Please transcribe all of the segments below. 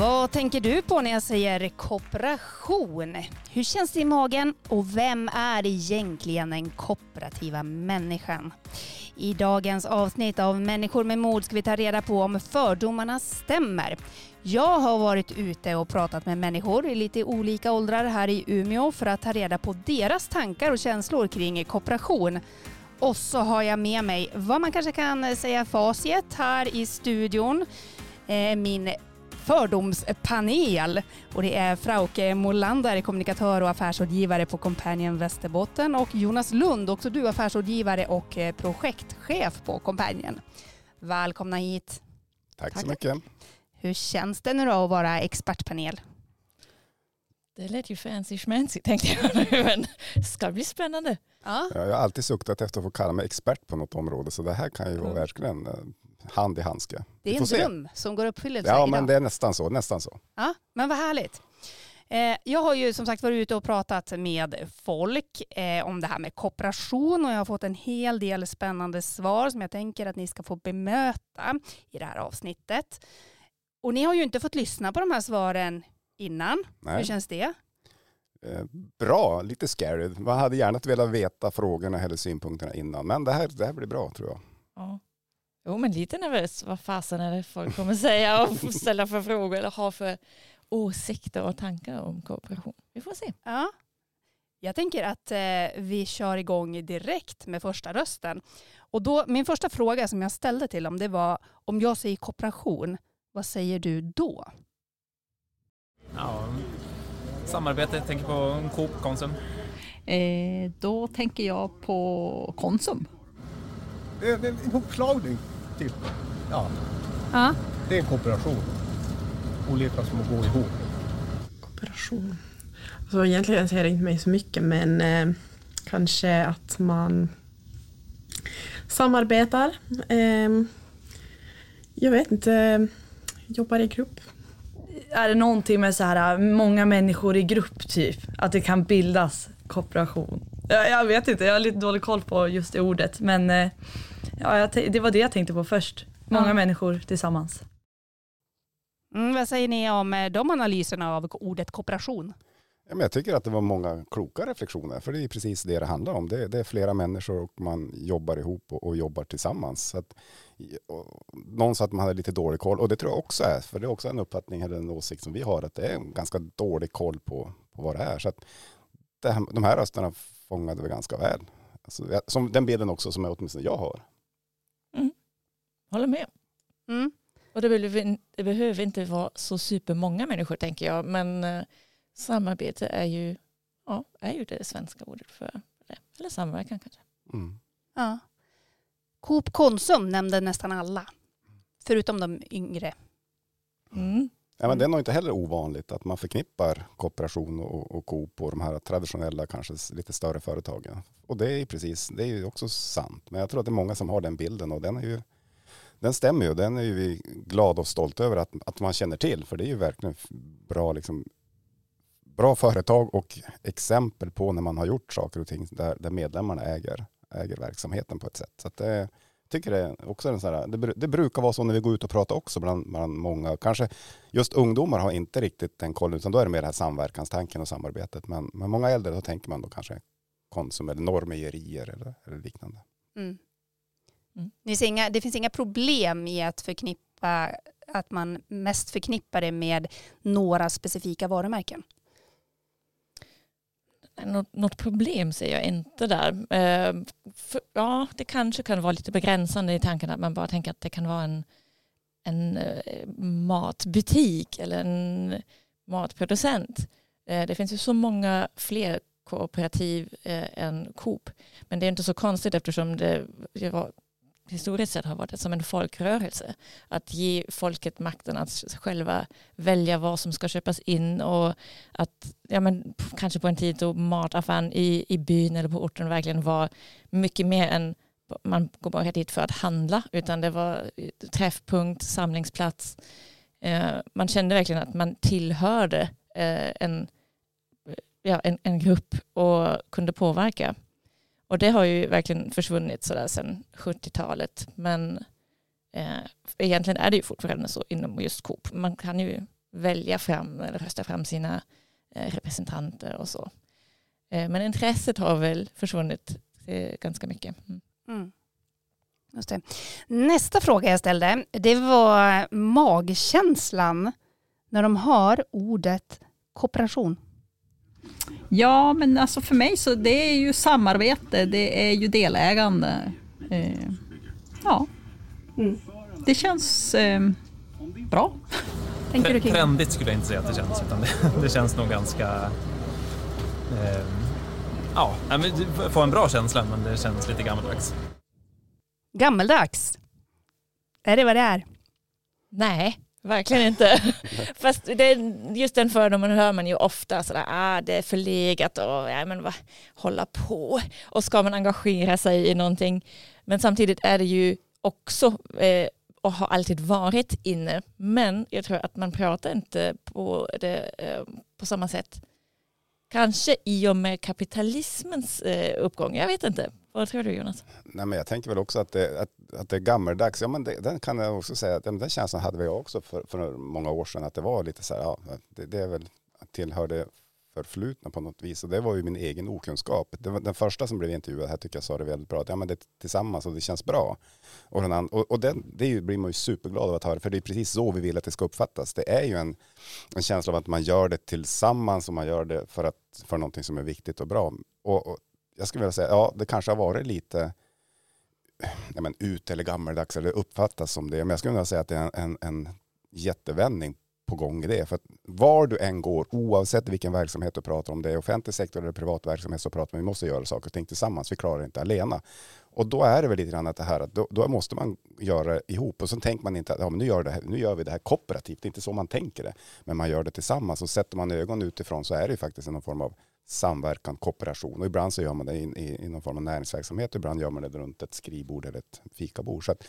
Vad tänker du på när jag säger kooperation? Hur känns det i magen och vem är egentligen den kooperativa människan? I dagens avsnitt av Människor med mod ska vi ta reda på om fördomarna stämmer. Jag har varit ute och pratat med människor i lite olika åldrar här i Umeå för att ta reda på deras tankar och känslor kring kooperation. Och så har jag med mig vad man kanske kan säga facit här i studion. Eh, min fördomspanel. Och det är Frauke Molander, kommunikatör och affärsrådgivare på Companion Västerbotten och Jonas Lund, också du affärsrådgivare och eh, projektchef på Companion. Välkomna hit. Tack, Tack så mycket. Hur känns det nu då att vara expertpanel? Det lät ju fancy schmancy tänkte jag nu, men det ska bli spännande. Ja. Jag har alltid suktat efter att få kalla mig expert på något område, så det här kan ju vara verkligen eh, hand i handske. Det är en dröm som går uppfyllelse Ja, idag. men det är nästan så, nästan så. Ja, men vad härligt. Eh, jag har ju som sagt varit ute och pratat med folk eh, om det här med kooperation och jag har fått en hel del spännande svar som jag tänker att ni ska få bemöta i det här avsnittet. Och ni har ju inte fått lyssna på de här svaren innan. Nej. Hur känns det? Eh, bra, lite scary. Man hade gärna velat veta frågorna eller synpunkterna innan, men det här, det här blir bra tror jag. Ja. Jo, men lite nervös. Vad fasen är det folk kommer säga och ställa för frågor eller ha för åsikter och tankar om kooperation. Vi får se. Ja. Jag tänker att eh, vi kör igång direkt med första rösten. Och då, min första fråga som jag ställde till dem det var om jag säger kooperation, vad säger du då? Ja, samarbete, jag tänker på Coop, Konsum. Eh, då tänker jag på Konsum. Det är en hopslagning, typ. Ja. ja. Det är en kooperation. Olika som går ihop. Kooperation. Alltså egentligen säger det inte mig så mycket men eh, kanske att man samarbetar. Eh, jag vet inte, jobbar i grupp. Är det någonting med så här många människor i grupp typ? Att det kan bildas kooperation? Jag, jag vet inte, jag har lite dålig koll på just det ordet men eh, ja, det var det jag tänkte på först. Många ja. människor tillsammans. Mm, vad säger ni om eh, de analyserna av ordet kooperation? Ja, men jag tycker att det var många kloka reflektioner, för det är precis det det handlar om. Det, det är flera människor och man jobbar ihop och, och jobbar tillsammans. Så att, och, någon sa att man hade lite dålig koll, och det tror jag också är, för det är också en uppfattning eller en åsikt som vi har, att det är en ganska dålig koll på, på vad det är. Så att det de här rösterna fångade vi ganska väl. Alltså, som den bilden också som åtminstone jag har. Mm. Håller med. Mm. Och det behöver, det behöver inte vara så supermånga människor tänker jag, men eh, samarbete är ju, ja, är ju det svenska ordet för det. Eller samverkan kanske. Mm. Ja. Coop Konsum nämnde nästan alla, förutom de yngre. Mm. Ja, men det är nog inte heller ovanligt att man förknippar kooperation och, och Coop och de här traditionella, kanske lite större företagen. Och det är precis, det är ju också sant. Men jag tror att det är många som har den bilden och den är ju den stämmer ju. Den är ju vi glada och stolta över att, att man känner till. För det är ju verkligen bra, liksom, bra företag och exempel på när man har gjort saker och ting där, där medlemmarna äger, äger verksamheten på ett sätt. Så det tycker det också är en sån här, det, det, brukar vara så när vi går ut och pratar också bland, bland många. Kanske just ungdomar har inte riktigt den kollen utan då är det mer det här samverkanstanken och samarbetet. Men med många äldre då tänker man då kanske Konsum eller Norrmejerier eller, eller liknande. Mm. Mm. Det, inga, det finns inga problem i att förknippa att man mest förknippar det med några specifika varumärken? Något, något problem ser jag inte där. Eh, för, ja, det kanske kan vara lite begränsande i tanken att man bara tänker att det kan vara en, en eh, matbutik eller en matproducent. Eh, det finns ju så många fler kooperativ eh, än Coop. Men det är inte så konstigt eftersom det, det var historiskt sett har varit som en folkrörelse. Att ge folket makten att själva välja vad som ska köpas in och att ja, men, kanske på en tid då mataffären i, i byn eller på orten verkligen var mycket mer än man går bara dit för att handla utan det var eh, träffpunkt, samlingsplats. Eh, man kände verkligen att man tillhörde eh, en, eh, ja, en, en grupp och kunde påverka. Och det har ju verkligen försvunnit sådär sedan 70-talet. Men eh, egentligen är det ju fortfarande så inom just Coop. Man kan ju välja fram eller rösta fram sina eh, representanter och så. Eh, men intresset har väl försvunnit eh, ganska mycket. Mm. Mm. Just det. Nästa fråga jag ställde, det var magkänslan när de hör ordet kooperation. Ja, men alltså för mig så det är ju samarbete, det är ju delägande. Eh, ja, Mm. det känns eh, bra. Tänker du kring? Trendigt skulle jag inte säga att det känns, utan det, det känns nog ganska... Eh, ja, men du får en bra känsla, men det känns lite gammaldags. Gammeldags. Är det vad det är? Nej, verkligen inte. Fast det, just den fördomen hör man ju ofta sådär, ah, det är förlegat och ja, men vad, hålla på. Och ska man engagera sig i någonting. Men samtidigt är det ju också eh, och har alltid varit inne. Men jag tror att man pratar inte på, det, eh, på samma sätt. Kanske i och med kapitalismens eh, uppgång. Jag vet inte. Vad tror du Jonas? Nej, men jag tänker väl också att det, att, att det är gammeldags. Ja, men det, den kan jag också säga att den känslan hade vi också för, för många år sedan. Att det var lite så här, ja, det, det är väl tillhörde förflutna på något vis. Och det var ju min egen okunskap. Det var den första som blev intervjuad här tycker jag sa det väldigt bra. Att, ja, men det är tillsammans och det känns bra. Och, den and- och, och den, det blir man ju superglad av att höra. För det är precis så vi vill att det ska uppfattas. Det är ju en, en känsla av att man gör det tillsammans och man gör det för, att, för någonting som är viktigt och bra. Och, och jag skulle vilja säga, ja det kanske har varit lite ja, men, ut eller gammeldags eller uppfattas som det. Men jag skulle vilja säga att det är en, en, jättevändning på gång i det. För att var du än går, oavsett vilken verksamhet du pratar om, det är offentlig sektor eller privat verksamhet, så pratar man vi måste göra saker och ting tillsammans. Vi klarar det inte alena. Och då är det väl lite grann att det här att då, då måste man göra det ihop. Och så tänker man inte att ja, men nu, gör det här, nu gör vi det här kooperativt. Det är inte så man tänker det. Men man gör det tillsammans. Och sätter man ögon utifrån så är det ju faktiskt någon form av samverkan, kooperation. Och ibland så gör man det i, i, i någon form av näringsverksamhet. Och ibland gör man det runt ett skrivbord eller ett fikabord. Så att,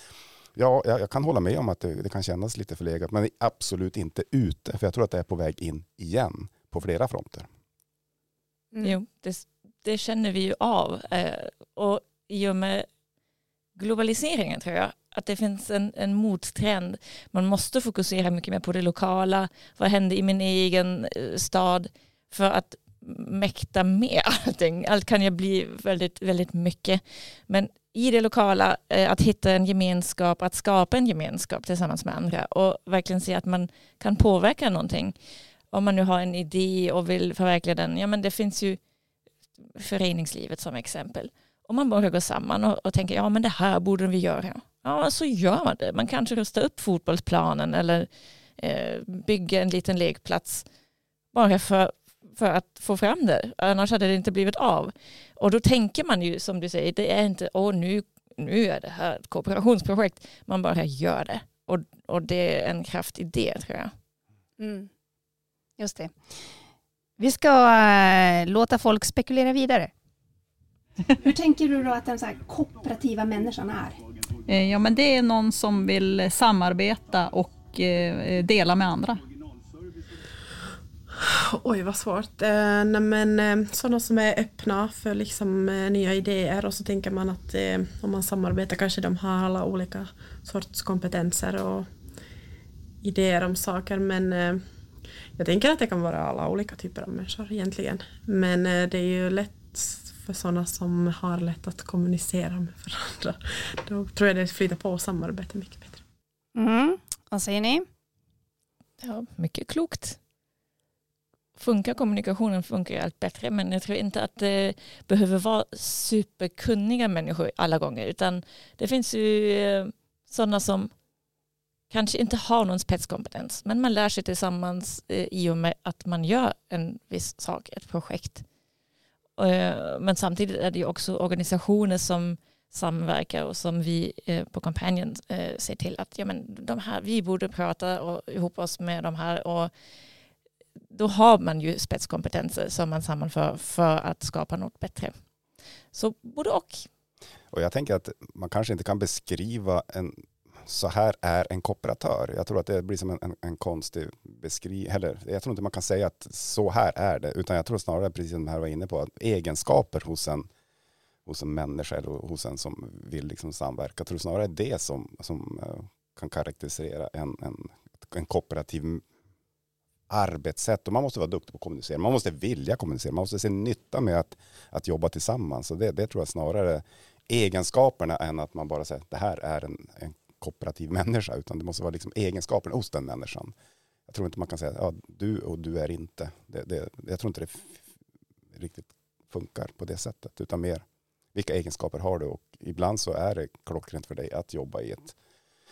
Ja, jag, jag kan hålla med om att det, det kan kännas lite förlegat, men absolut inte ute. För jag tror att det är på väg in igen på flera fronter. Mm. Jo, det, det känner vi ju av. Eh, och i och med globaliseringen tror jag att det finns en, en mottrend. Man måste fokusera mycket mer på det lokala. Vad händer i min egen eh, stad? För att mäkta med allting. Allt kan ju bli väldigt, väldigt mycket. Men i det lokala, eh, att hitta en gemenskap, att skapa en gemenskap tillsammans med andra och verkligen se att man kan påverka någonting. Om man nu har en idé och vill förverkliga den, ja men det finns ju föreningslivet som exempel. Om man bara går samman och, och tänker, ja men det här borde vi göra. Ja, så gör man det. Man kanske rustar upp fotbollsplanen eller eh, bygger en liten lekplats bara för, för att få fram det. Annars hade det inte blivit av. Och då tänker man ju som du säger, det är inte, åh nu, nu är det här ett kooperationsprojekt. Man bara gör det. Och, och det är en kraftig idé tror jag. Mm. Just det. Vi ska eh, låta folk spekulera vidare. Hur tänker du då att den så här kooperativa människan är? Eh, ja, men det är någon som vill samarbeta och eh, dela med andra. Oj vad svårt. Eh, nej, men, eh, sådana som är öppna för liksom, eh, nya idéer och så tänker man att eh, om man samarbetar kanske de har alla olika sorts kompetenser och idéer om saker men eh, jag tänker att det kan vara alla olika typer av människor egentligen. Men eh, det är ju lätt för sådana som har lätt att kommunicera med varandra. Då tror jag det flyter på och samarbete mycket bättre. Mm. Vad säger ni? Ja, mycket klokt. Funkar kommunikationen funkar ju allt bättre men jag tror inte att det behöver vara superkunniga människor alla gånger utan det finns ju eh, sådana som kanske inte har någon spetskompetens men man lär sig tillsammans eh, i och med att man gör en viss sak, ett projekt. Eh, men samtidigt är det ju också organisationer som samverkar och som vi på Companion ser till att ja, men de här, vi borde prata och, ihop oss med de här och då har man ju spetskompetenser som man sammanför för att skapa något bättre. Så både och. Och jag tänker att man kanske inte kan beskriva en så här är en kooperatör. Jag tror att det blir som en, en, en konstig beskrivning. Eller jag tror inte man kan säga att så här är det. Utan jag tror snarare, precis som här var inne på, att egenskaper hos en, hos en människa eller hos en som vill liksom samverka. Jag tror snarare det som, som eh, kan karaktärisera en, en, en kooperativ arbetssätt och man måste vara duktig på att kommunicera. Man måste vilja kommunicera, man måste se nytta med att, att jobba tillsammans. Så det, det tror jag snarare egenskaperna än att man bara säger att det här är en, en kooperativ människa, utan det måste vara liksom egenskaperna hos den människan. Jag tror inte man kan säga ja, du och du är inte. Det, det, jag tror inte det riktigt funkar på det sättet, utan mer vilka egenskaper har du? Och ibland så är det klockrent för dig att jobba i ett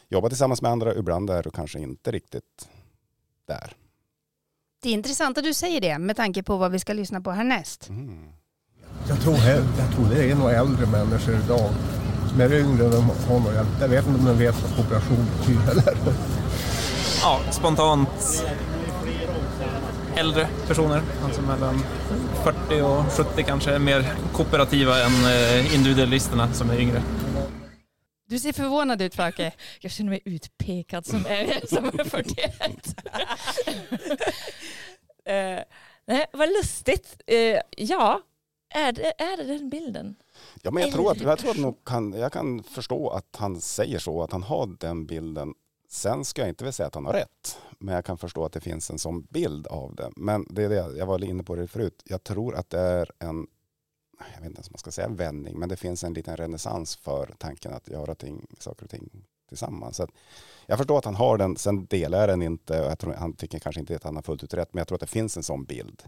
jobba tillsammans med andra. Ibland är du kanske inte riktigt där. Det är intressant att du säger det med tanke på vad vi ska lyssna på härnäst. Mm. Jag tror, jag tror det är nog äldre människor idag som är yngre än de har någon hjälp. Jag vet inte om de vet vad kooperation betyder. Ja, spontant äldre personer, alltså mellan 40 och 70 kanske, är mer kooperativa än eh, individualisterna som är yngre. Du ser förvånad ut Frake. Jag känner mig utpekad som är, som är 41. uh, nej, vad lustigt. Uh, ja, är det, är det den bilden? Ja, men jag tror att, jag, tror att nog kan, jag kan förstå att han säger så, att han har den bilden. Sen ska jag inte vilja säga att han har rätt, men jag kan förstå att det finns en sån bild av det. Men det är det, jag var inne på det förut, jag tror att det är en jag vet inte ens om man ska säga vändning, men det finns en liten renässans för tanken att göra ting, saker och ting tillsammans. Så jag förstår att han har den, sen delar jag den inte, och jag tror, han tycker kanske inte att han har fullt ut rätt, men jag tror att det finns en sån bild.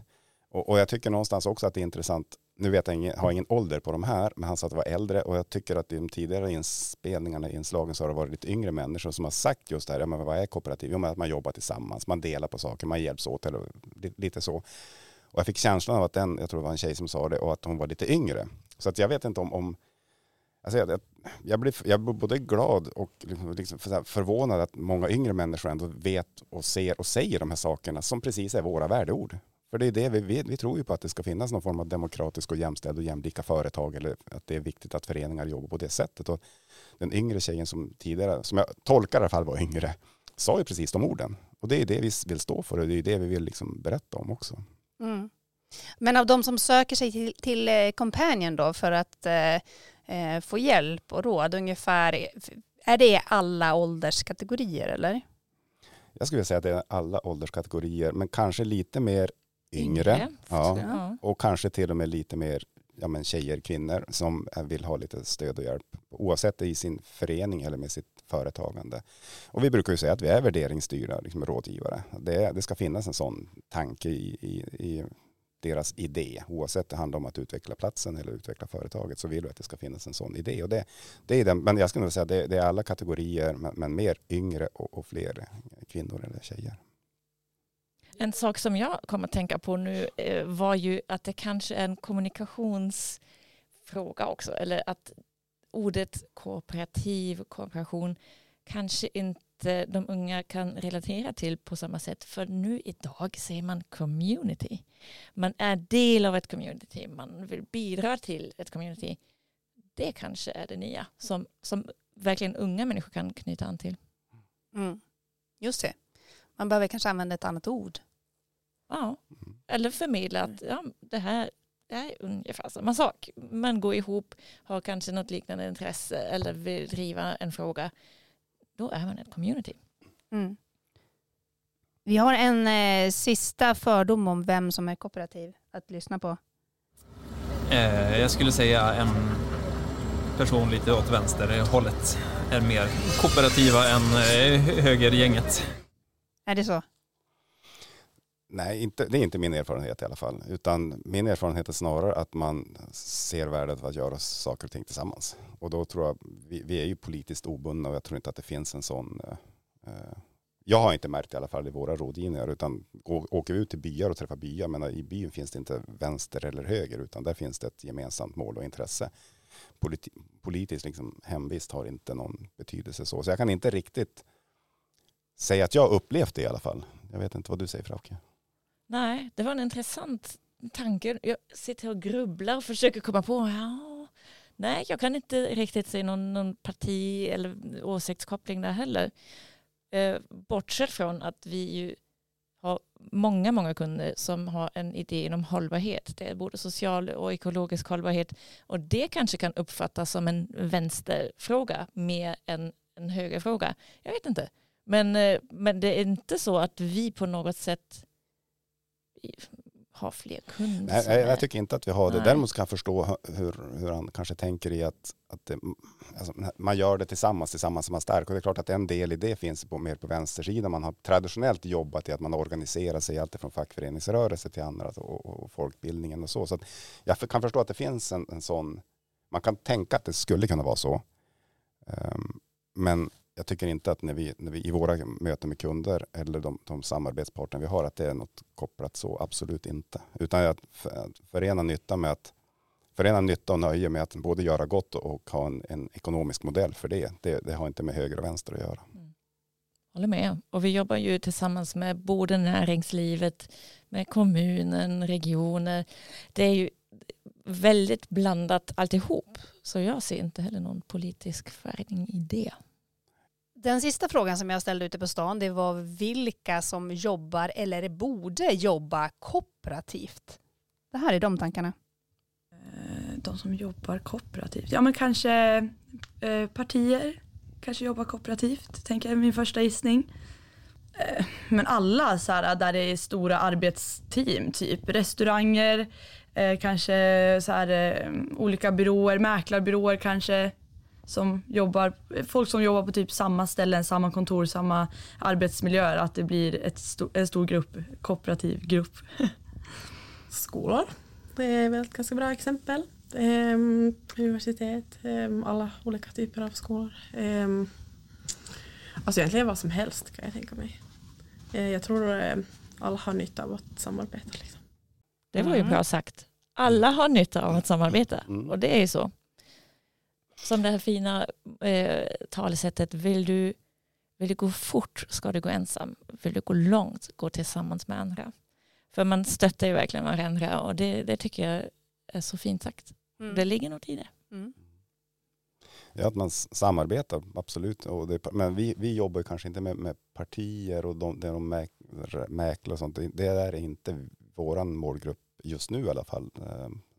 Och, och jag tycker någonstans också att det är intressant, nu vet jag ingen, har ingen ålder på de här, men han sa att det var äldre och jag tycker att i de tidigare inspelningarna, inslagen så har det varit lite yngre människor som har sagt just det här, ja, men vad är kooperativ? Jo, men att man jobbar tillsammans, man delar på saker, man hjälps åt eller lite så. Och jag fick känslan av att den, jag tror det var en tjej som sa det, och att hon var lite yngre. Så att jag vet inte om, om alltså jag, jag, blir, jag blir både glad och liksom, liksom förvånad att många yngre människor ändå vet och ser och säger de här sakerna som precis är våra värdeord. För det är det vi, vi, vi tror ju på att det ska finnas någon form av demokratisk och jämställd och jämlika företag eller att det är viktigt att föreningar jobbar på det sättet. Och den yngre tjejen som tidigare, som jag tolkar i alla fall var yngre, sa ju precis de orden. Och det är det vi vill stå för och det är det vi vill liksom berätta om också. Mm. Men av de som söker sig till, till eh, Companion då för att eh, eh, få hjälp och råd ungefär, är det alla ålderskategorier eller? Jag skulle säga att det är alla ålderskategorier, men kanske lite mer yngre. yngre. Ja. ja. Och kanske till och med lite mer ja, men tjejer, kvinnor som vill ha lite stöd och hjälp. Oavsett i sin förening eller med sitt företagande. Och vi brukar ju säga att vi är värderingsstyrda liksom rådgivare. Det, det ska finnas en sån tanke i, i, i deras idé. Oavsett det handlar om att utveckla platsen eller utveckla företaget så vill vi att det ska finnas en sån idé. Och det, det är den, men jag skulle nog säga att det, det, är alla kategorier men, men mer yngre och, och, fler kvinnor eller tjejer. En sak som jag kom att tänka på nu eh, var ju att det kanske är en kommunikationsfråga också. Eller att ordet kooperativ, kooperation kanske inte de unga kan relatera till på samma sätt. För nu idag säger man community. Man är del av ett community, man vill bidra till ett community. Det kanske är det nya som, som verkligen unga människor kan knyta an till. Mm. Just det. Man behöver kanske använda ett annat ord. Ja, eller förmedla att ja, det här det är ungefär samma sak. Man går ihop, har kanske något liknande intresse eller vill driva en fråga. Då är man ett community. Mm. Vi har en eh, sista fördom om vem som är kooperativ att lyssna på. Eh, jag skulle säga en person lite åt vänster hållet är mer kooperativa än eh, högergänget. Är det så? Nej, inte, det är inte min erfarenhet i alla fall. Utan min erfarenhet är snarare att man ser värdet av att göra saker och ting tillsammans. Och då tror jag, vi, vi är ju politiskt obundna och jag tror inte att det finns en sån eh, eh jag har inte märkt i alla fall i våra rådgivningar, utan åker vi ut till byar och träffar byar, men i byn finns det inte vänster eller höger, utan där finns det ett gemensamt mål och intresse. Politi politiskt liksom, hemvist har inte någon betydelse så. Så jag kan inte riktigt säga att jag upplevt det i alla fall. Jag vet inte vad du säger Frauke. Nej, det var en intressant tanke. Jag sitter och grubblar och försöker komma på, ja, nej, jag kan inte riktigt se någon, någon parti eller åsiktskoppling där heller. Eh, bortsett från att vi ju har många, många kunder som har en idé inom hållbarhet. Det är både social och ekologisk hållbarhet och det kanske kan uppfattas som en vänsterfråga mer än en högerfråga. Jag vet inte. Men, eh, men det är inte så att vi på något sätt ha fler kunder. Nej, jag, jag tycker inte att vi har det. Nej. Däremot kan jag förstå hur, hur han kanske tänker i att, att det, alltså, man gör det tillsammans, tillsammans som man stärker. Och det är klart att en del i det finns på, mer på vänstersidan. Man har traditionellt jobbat i att man organiserar sig allt från fackföreningsrörelse till andra och, och folkbildningen och så. Så jag kan förstå att det finns en, en sån, man kan tänka att det skulle kunna vara så. Um, men jag tycker inte att när vi, när vi i våra möten med kunder eller de, de samarbetspartner vi har att det är något kopplat så, absolut inte. Utan att förena nytta med att förena nytta och nöje med att både göra gott och ha en, en ekonomisk modell för det. det. det. har inte med höger och vänster att göra. Mm. Håller med. Och vi jobbar ju tillsammans med både näringslivet, med kommunen, regioner. Det är ju väldigt blandat alltihop. Så jag ser inte heller någon politisk färgning i det. Den sista frågan som jag ställde ute på stan det var vilka som jobbar eller borde jobba kooperativt. Det här är de tankarna. Eh, de som jobbar kooperativt. Ja men kanske eh, partier kanske jobbar kooperativt, tänker jag min första gissning. Eh, men alla så här, där det är stora arbetsteam, typ restauranger, eh, kanske så här, eh, olika byråer, mäklarbyråer kanske som jobbar, folk som jobbar på typ samma ställen, samma kontor, samma arbetsmiljö, att det blir ett sto, en stor grupp, kooperativ grupp. Skolor, det är väl ett ganska bra exempel. Um, universitet, um, alla olika typer av skolor. Um, alltså egentligen vad som helst kan jag tänka mig. Uh, jag tror uh, alla har nytta av att samarbeta. Liksom. Det var ju bra sagt. Alla har nytta av att samarbeta mm. och det är ju så. Som det här fina eh, talesättet, vill du, vill du gå fort ska du gå ensam. Vill du gå långt, gå tillsammans med andra. För man stöttar ju verkligen varandra och det, det tycker jag är så fint sagt. Mm. Det ligger något i det. Mm. Ja, att man samarbetar, absolut. Och det, men vi, vi jobbar kanske inte med, med partier och de, de mäklar och sånt. Det är inte vår målgrupp just nu i alla fall.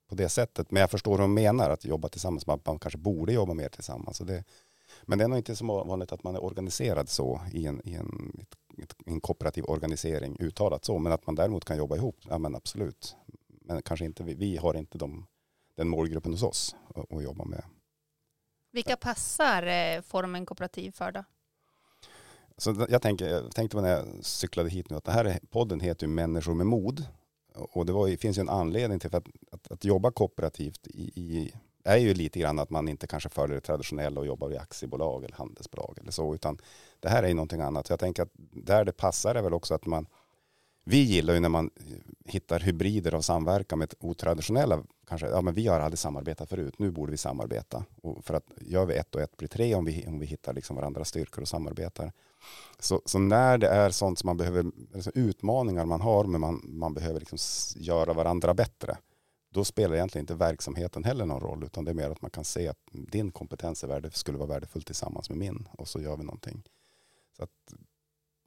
På det sättet. Men jag förstår hur de menar, att jobba tillsammans. Man, man kanske borde jobba mer tillsammans. Så det, men det är nog inte så vanligt att man är organiserad så i en, i en, en kooperativ organisering uttalat så. Men att man däremot kan jobba ihop, ja men absolut. Men kanske inte, vi, vi har inte de, den målgruppen hos oss att, jobba med. Vilka passar eh, formen kooperativ för då? Så jag, tänker, jag tänkte när jag cyklade hit nu att det här podden heter ju Människor med mod. Och det var, finns ju en anledning till att, att, att jobba kooperativt i, i, är ju lite grann att man inte kanske följer det traditionella och jobbar i aktiebolag eller handelsbolag eller så, utan det här är ju någonting annat. Så jag tänker att där det passar är väl också att man, vi gillar ju när man hittar hybrider av samverkan med otraditionella, kanske, ja men vi har aldrig samarbetat förut, nu borde vi samarbeta. Och för att gör vi ett och ett blir tre om vi, om vi hittar liksom varandras styrkor och samarbetar. Så, så, när det är sånt som man behöver, alltså utmaningar man har, men man, man behöver liksom göra varandra bättre, då spelar egentligen inte verksamheten heller någon roll, utan det är mer att man kan se att din kompetens är värde, skulle vara värdefull tillsammans med min och så gör vi någonting. Så att,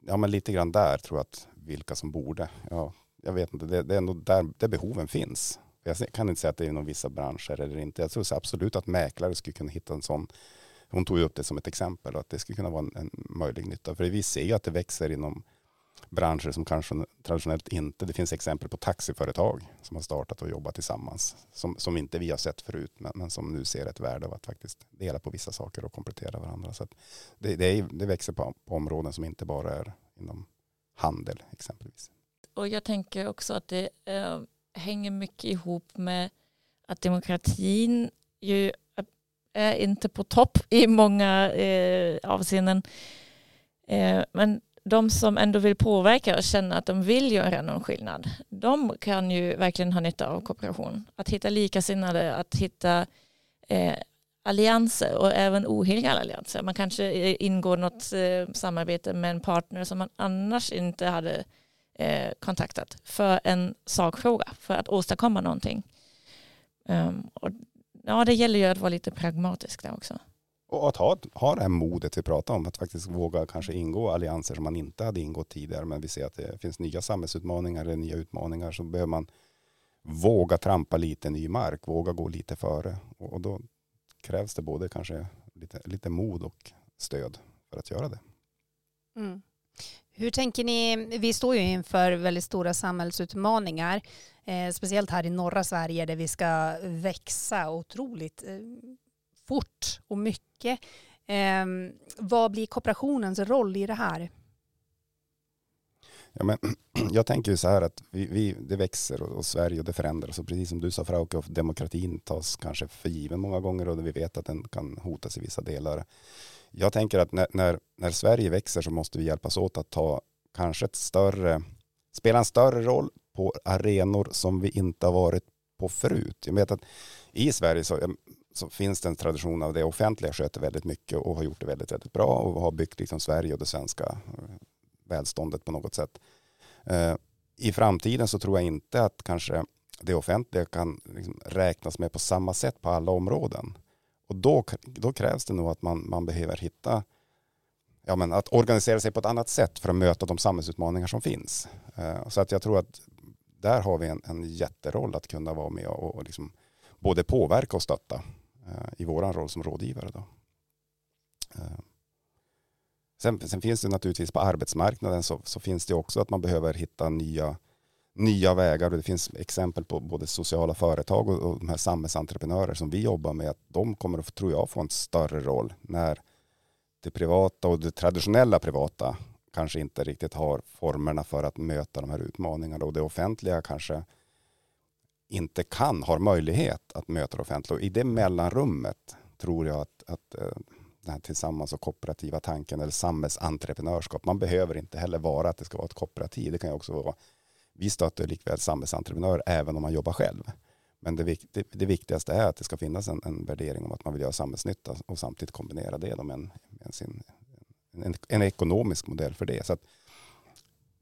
ja, men lite grann där tror jag att vilka som borde, ja, jag vet inte, det, det är ändå där, där behoven finns. Jag kan inte säga att det är inom vissa branscher eller inte. Jag tror absolut att mäklare skulle kunna hitta en sån hon tog upp det som ett exempel och att det skulle kunna vara en, en möjlig nytta. För vi ser ju att det växer inom branscher som kanske traditionellt inte, det finns exempel på taxiföretag som har startat och jobbat tillsammans som, som inte vi har sett förut men, men som nu ser ett värde av att faktiskt dela på vissa saker och komplettera varandra. Så det, det, är, det, växer på, på områden som inte bara är inom handel exempelvis. Och jag tänker också att det eh, hänger mycket ihop med att demokratin ju är inte på topp i många eh, avseenden. Eh, men de som ändå vill påverka och känna att de vill göra någon skillnad, de kan ju verkligen ha nytta av kooperation. Att hitta likasinnade, att hitta eh, allianser och även oheliga allianser. Man kanske eh, ingår något eh, samarbete med en partner som man annars inte hade eh, kontaktat för en sakfråga, för att åstadkomma någonting. Um, och ja, det gäller ju att vara lite pragmatisk där också. Och att ha, ha det här modet vi pratar om, att faktiskt våga kanske ingå allianser som man inte hade ingått tidigare, men vi ser att det finns nya samhällsutmaningar eller nya utmaningar, så behöver man våga trampa lite ny mark, våga gå lite före. Och, och då krävs det både kanske lite, lite mod och stöd för att göra det. Mm. Hur tänker ni? Vi står ju inför väldigt stora samhällsutmaningar, eh, speciellt här i norra Sverige där vi ska växa otroligt eh, fort och mycket. Eh, vad blir kooperationens roll i det här? Ja, men, jag tänker ju så här att vi, vi, det växer och, och Sverige och det förändras. Och precis som du sa Frauke, demokratin tas kanske för given många gånger och vi vet att den kan hotas i vissa delar. Jag tänker att när, när, när Sverige växer så måste vi hjälpas åt att ta kanske ett större, spela en större roll på arenor som vi inte har varit på förut. Jag vet att i Sverige så, så finns det en tradition av det offentliga sköter väldigt mycket och har gjort det väldigt, väldigt bra och har byggt liksom Sverige och det svenska eh, välståndet på något sätt. Eh, I framtiden så tror jag inte att kanske det offentliga kan liksom räknas med på samma sätt på alla områden. Och då, då krävs det nog att man, man behöver hitta, ja men att organisera sig på ett annat sätt för att möta de samhällsutmaningar som finns. Eh, så att jag tror att där har vi en, en jätteroll att kunna vara med och, och liksom både påverka och stötta eh, i vår roll som rådgivare. Då. Eh, sen, sen, finns det naturligtvis på arbetsmarknaden så, så, finns det också att man behöver hitta nya, nya vägar. Och det finns exempel på både sociala företag och, och de här samhällsentreprenörer som vi jobbar med. Att de kommer att, tror jag, få en större roll när det privata och det traditionella privata kanske inte riktigt har formerna för att möta de här utmaningarna. Och det offentliga kanske inte kan, har möjlighet att möta det offentliga. Och i det mellanrummet tror jag att, att eh, den här tillsammans och kooperativa tanken eller samhällsentreprenörskap. Man behöver inte heller vara att det ska vara ett kooperativ. Det kan ju också vara, vi stöttar likväl samhällsentreprenörer även om man jobbar själv. Men det, det, det viktigaste är att det ska finnas en, en, värdering om att man vill göra samhällsnytta och samtidigt kombinera det med en, en, sin, en, en ekonomisk modell för det. Så att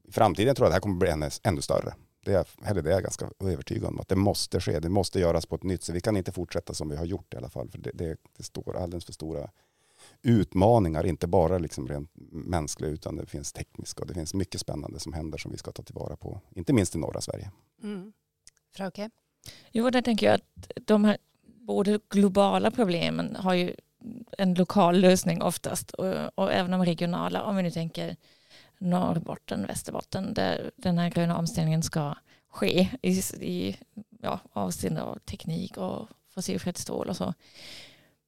I framtiden tror jag att det här kommer bli ännu, ännu större. Det är, eller det är jag ganska övertygad om att det måste ske. Det måste göras på ett nytt sätt. Vi kan inte fortsätta som vi har gjort i alla fall. För det, det, det står alldeles för stora utmaningar, inte bara liksom rent mänskliga utan det finns tekniska och det finns mycket spännande som händer som vi ska ta tillvara på, inte minst i norra Sverige. Mm. Frauke? Jo, där tänker jag att de här både globala problemen har ju en lokal lösning oftast och, och även de regionala, om vi nu tänker Norrbotten, Västerbotten, där den här gröna omställningen ska ske i, i ja, avseende av teknik och fossilfritt stål och så.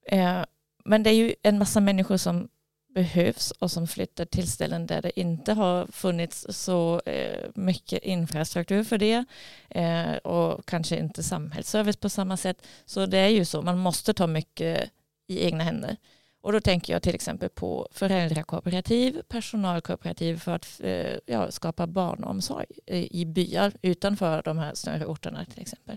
Eh, men det är ju en massa människor som behövs och som flyttar till ställen där det inte har funnits så eh, mycket infrastruktur för det eh, och kanske inte samhällsservice på samma sätt. Så det är ju så, man måste ta mycket i egna händer. Och då tänker jag till exempel på föräldrakooperativ, personalkooperativ för att eh, ja, skapa barnomsorg i byar utanför de här större orterna till exempel.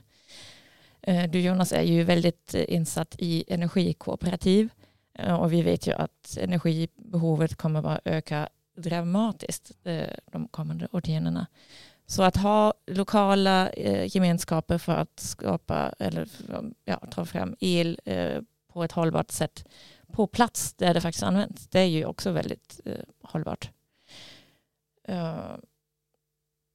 Du Jonas är ju väldigt insatt i energikooperativ Eh, och vi vet ju att energibehovet kommer att öka dramatiskt eh, de kommande årtiondena. Så att ha lokala eh, gemenskaper för att skapa eller ja, ta fram el på ett hållbart sätt på plats där det faktiskt används, det är ju också väldigt hållbart.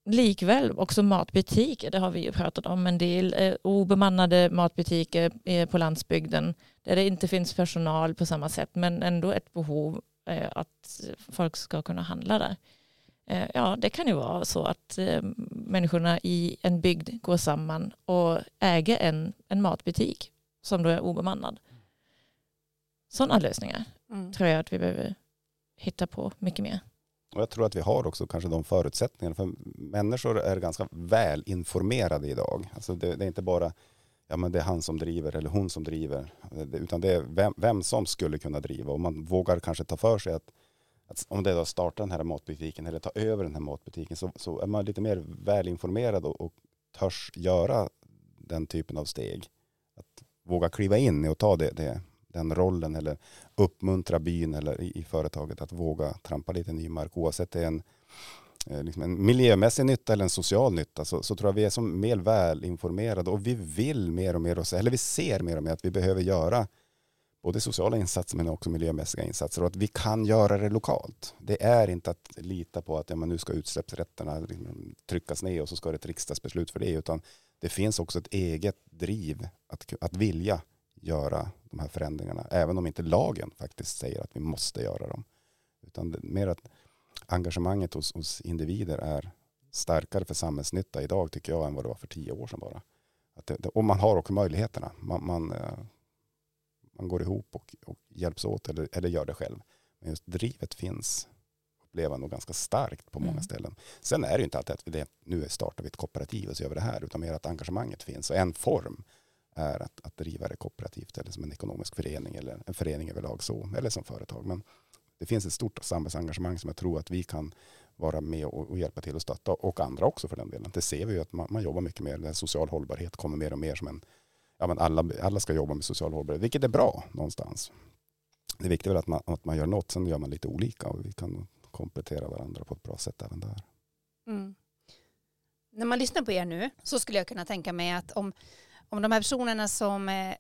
Likväl också matbutiker, det har vi ju pratat om en del. obemannade matbutiker på landsbygden där det inte finns personal på samma sätt men ändå ett behov eh, att folk ska kunna handla där. Eh, ja, det kan ju vara så att eh, människorna i en bygd går samman och äger en, en matbutik som då är obemannad. Sådana lösningar mm. tror jag att vi behöver hitta på mycket mer. Och jag tror att vi har också kanske de förutsättningarna. För människor är ganska väl informerade idag. Alltså det, det är inte bara ja, men det är han som driver eller hon som driver. Utan det är vem, vem som skulle kunna driva. Och man vågar kanske ta för sig att, att om det är att starta den här matbutiken eller ta över den här matbutiken så, så är man lite mer välinformerad och, och törs göra den typen av steg. Att våga kliva in och ta det, det, den rollen eller uppmuntra byn eller i, i företaget att våga trampa lite ny mark oavsett det är en eh, liksom en miljömässig nytta eller en social nytta så, så tror jag vi är som mer välinformerade och vi vill mer och mer, eller vi ser mer och mer att vi behöver göra både sociala insatser men också miljömässiga insatser och att vi kan göra det lokalt. Det är inte att lita på att ja, men nu ska utsläppsrätterna liksom tryckas ner och så ska det ett riksdagsbeslut för det utan det finns också ett eget driv att, att vilja göra de här förändringarna även om inte lagen faktiskt säger att vi måste göra dem. Utan mer att engagemanget hos, hos individer är starkare för samhällsnytta idag tycker jag än vad det var för tio år sedan bara. Att det, och man har också möjligheterna. Man, man, eh, man går ihop och, och hjälps åt eller, eller gör det själv. Men just drivet finns uppleva nog ganska starkt på många mm. ställen. Sen är det ju inte alltid att det, nu startar vi ett kooperativ och så gör vi det här, utan mer att engagemanget finns. Och en form är att, att driva det kooperativt eller som en ekonomisk förening eller en förening överlag så, eller som företag. Men det finns ett stort samhällsengagemang som jag tror att vi kan vara med och, och hjälpa till och stötta och andra också för den delen. Det ser vi ju att man, man jobbar mycket mer, social hållbarhet kommer mer och mer som en, ja men alla, alla ska jobba med social hållbarhet, vilket är bra någonstans. Det viktiga är att man, att man gör något, sen gör man lite olika och vi kan komplettera varandra på ett bra sätt även där. Mm. När man lyssnar på er nu så skulle jag kunna tänka mig att om, om de här personerna som, eh,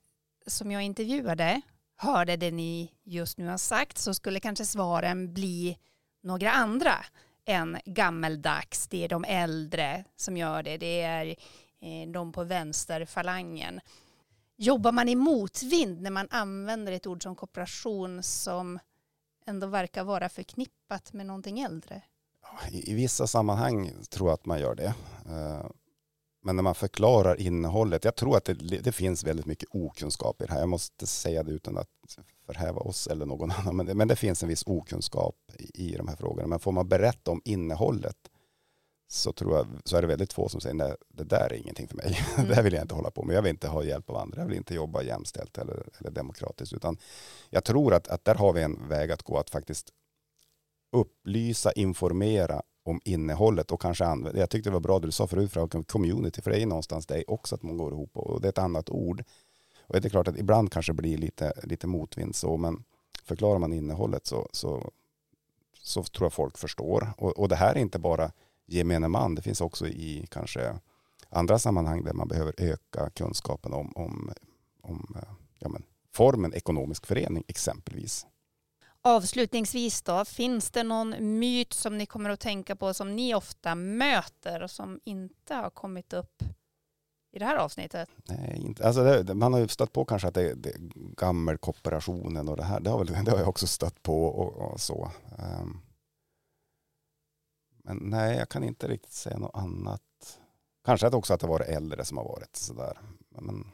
som jag intervjuade hörde det ni just nu har sagt så skulle kanske svaren bli några andra än gammeldags. Det är de äldre som gör det. Det är eh, de på vänsterfalangen. Jobbar man i motvind när man använder ett ord som kooperation som ändå verkar vara förknippat med någonting äldre? I, vissa sammanhang tror jag att man gör det. Eh, men när man förklarar innehållet, jag tror att det, det, finns väldigt mycket okunskap i det här. Jag måste säga det utan att förhäva oss eller någon annan. Men det, men det finns en viss okunskap i, i de här frågorna. Men får man berätta om innehållet så tror jag så är det väldigt få som säger nej, det där är ingenting för mig. Mm. det här vill jag inte hålla på med. Jag vill inte ha hjälp av andra. Jag vill inte jobba jämställt eller, eller demokratiskt. Utan jag tror att, att där har vi en väg att gå att faktiskt upplysa, informera om innehållet och kanske använda. Jag tyckte det var bra det du sa förut, för community, för det är någonstans det också att man går ihop och det är ett annat ord. Och det är klart att ibland kanske det blir lite, lite motvind så, men förklarar man innehållet så, så, så tror jag folk förstår. Och, och det här är inte bara gemene man, det finns också i kanske andra sammanhang där man behöver öka kunskapen om, om, om eh, ja men, formen ekonomisk förening exempelvis. Avslutningsvis då, finns det någon myt som ni kommer att tänka på som ni ofta möter och som inte har kommit upp i det här avsnittet? Nej, inte. Alltså det, man har ju stött på kanske att det, det gammelkooperationen och det här, det har, väl, det har jag också stött på och, och så. Um, men nej, jag kan inte riktigt säga något annat. Kanske att också att det var äldre som har varit sådär. Men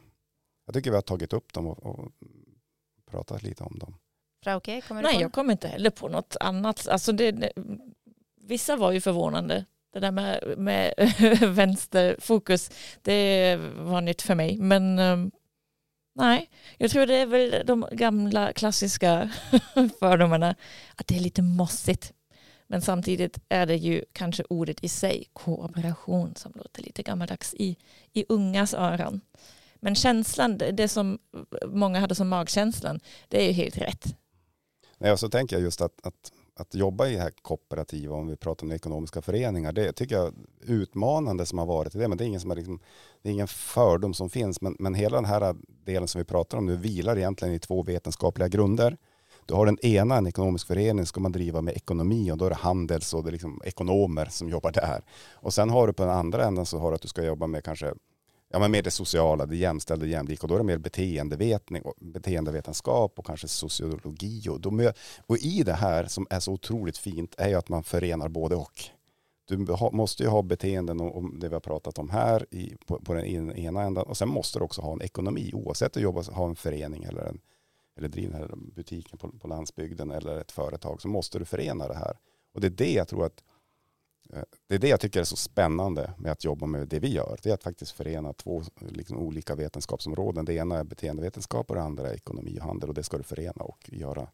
jag tycker vi har tagit upp dem och, och pratat lite om dem. Frauke, kommer du Nej, jag kommer inte heller på något annat. Alltså det, vissa var ju förvånande. Det där med, med vänsterfokus, det var nytt för mig. Men um, nej, jag tror det är väl de gamla klassiska fördomarna. Att det är lite mossigt. Men samtidigt är det ju kanske ordet i sig, kooperation, som låter lite gammaldags i, i ungas öron. Men känslan, det som många hade som magkänslan, det är ju helt rätt. Nej, och så tänker jag just att, att, att jobba i det här kooperativa, om vi pratar om ekonomiska föreningar, det tycker jag utmanande som har varit i det, men det är ingen, som är liksom, det är ingen fördom som finns, men, men hela den här delen som vi pratar om nu vilar egentligen i två vetenskapliga grunder. Du har den ena, en ekonomisk förening, ska man driva med ekonomi och då är det handels och det är liksom ekonomer som jobbar där. Och sen har du på den andra änden så har du att du ska jobba med kanske ja, men mer det sociala, det jämställda, jämlika och då är det mer beteendevetning och beteendevetenskap och kanske sociologi. Och, de, och i det här som är så otroligt fint är ju att man förenar både och. Du måste ju ha beteenden och det vi har pratat om här i, på, på den ena änden och sen måste du också ha en ekonomi oavsett om du jobbar, har en förening eller, en, eller driver butiken på, på landsbygden eller ett företag så måste du förena det här. Och det är det jag tror att det är det jag tycker är så spännande med att jobba med det vi gör. Det är att faktiskt förena två liksom, olika vetenskapsområden. Det ena är beteendevetenskap och det andra är ekonomi och handel. Och det ska du förena och göra,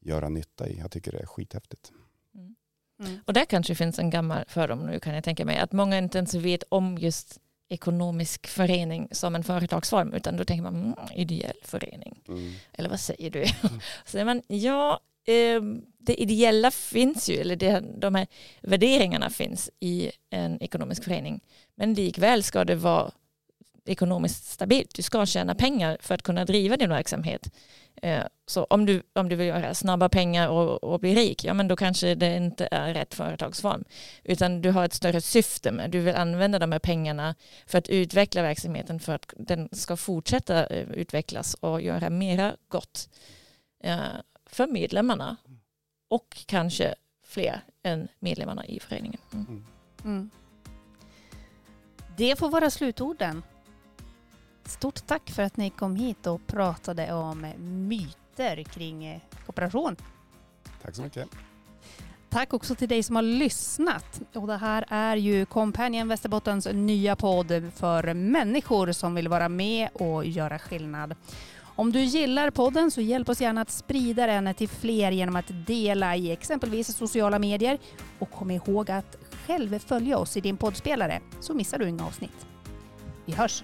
göra nytta i. Jag tycker det är skithäftigt. Mm. Mm. Och där kanske finns en gammal fördom nu kan jag tänka mig. Att många inte ens vet om just ekonomisk förening som en företagsform utan då tänker man mm, ideell förening. Mm. Eller vad säger du? Mm. Så säger man ja, Ehm, det ideella finns ju, eller det, de här värderingarna finns i en ekonomisk förening. Men likväl ska det vara ekonomiskt stabilt. Du ska tjäna pengar för att kunna driva din verksamhet. Ehm, så om du, om du vill göra snabba pengar och, och bli rik, ja men då kanske det inte är rätt företagsform. Utan du har ett större syfte med, du vill använda de här pengarna för att utveckla verksamheten för att den ska fortsätta eh, utvecklas och göra mera gott ehm, för medlemmarna och kanske fler än medlemmarna i föreningen. Mm. Mm. Det får vara slutorden. Stort tack för att ni kom hit och pratade om myter kring eh, kooperation. Tack så mycket. Tack också till dig som har lyssnat. Och det här är ju Companion Västerbottens nya podd för människor som vill vara med och göra skillnad. Om du gillar podden så hjälp oss gärna att sprida den till fler genom att dela i exempelvis sociala medier. Och kom ihåg att själv följa oss i din poddspelare så missar du inga avsnitt. Vi hörs!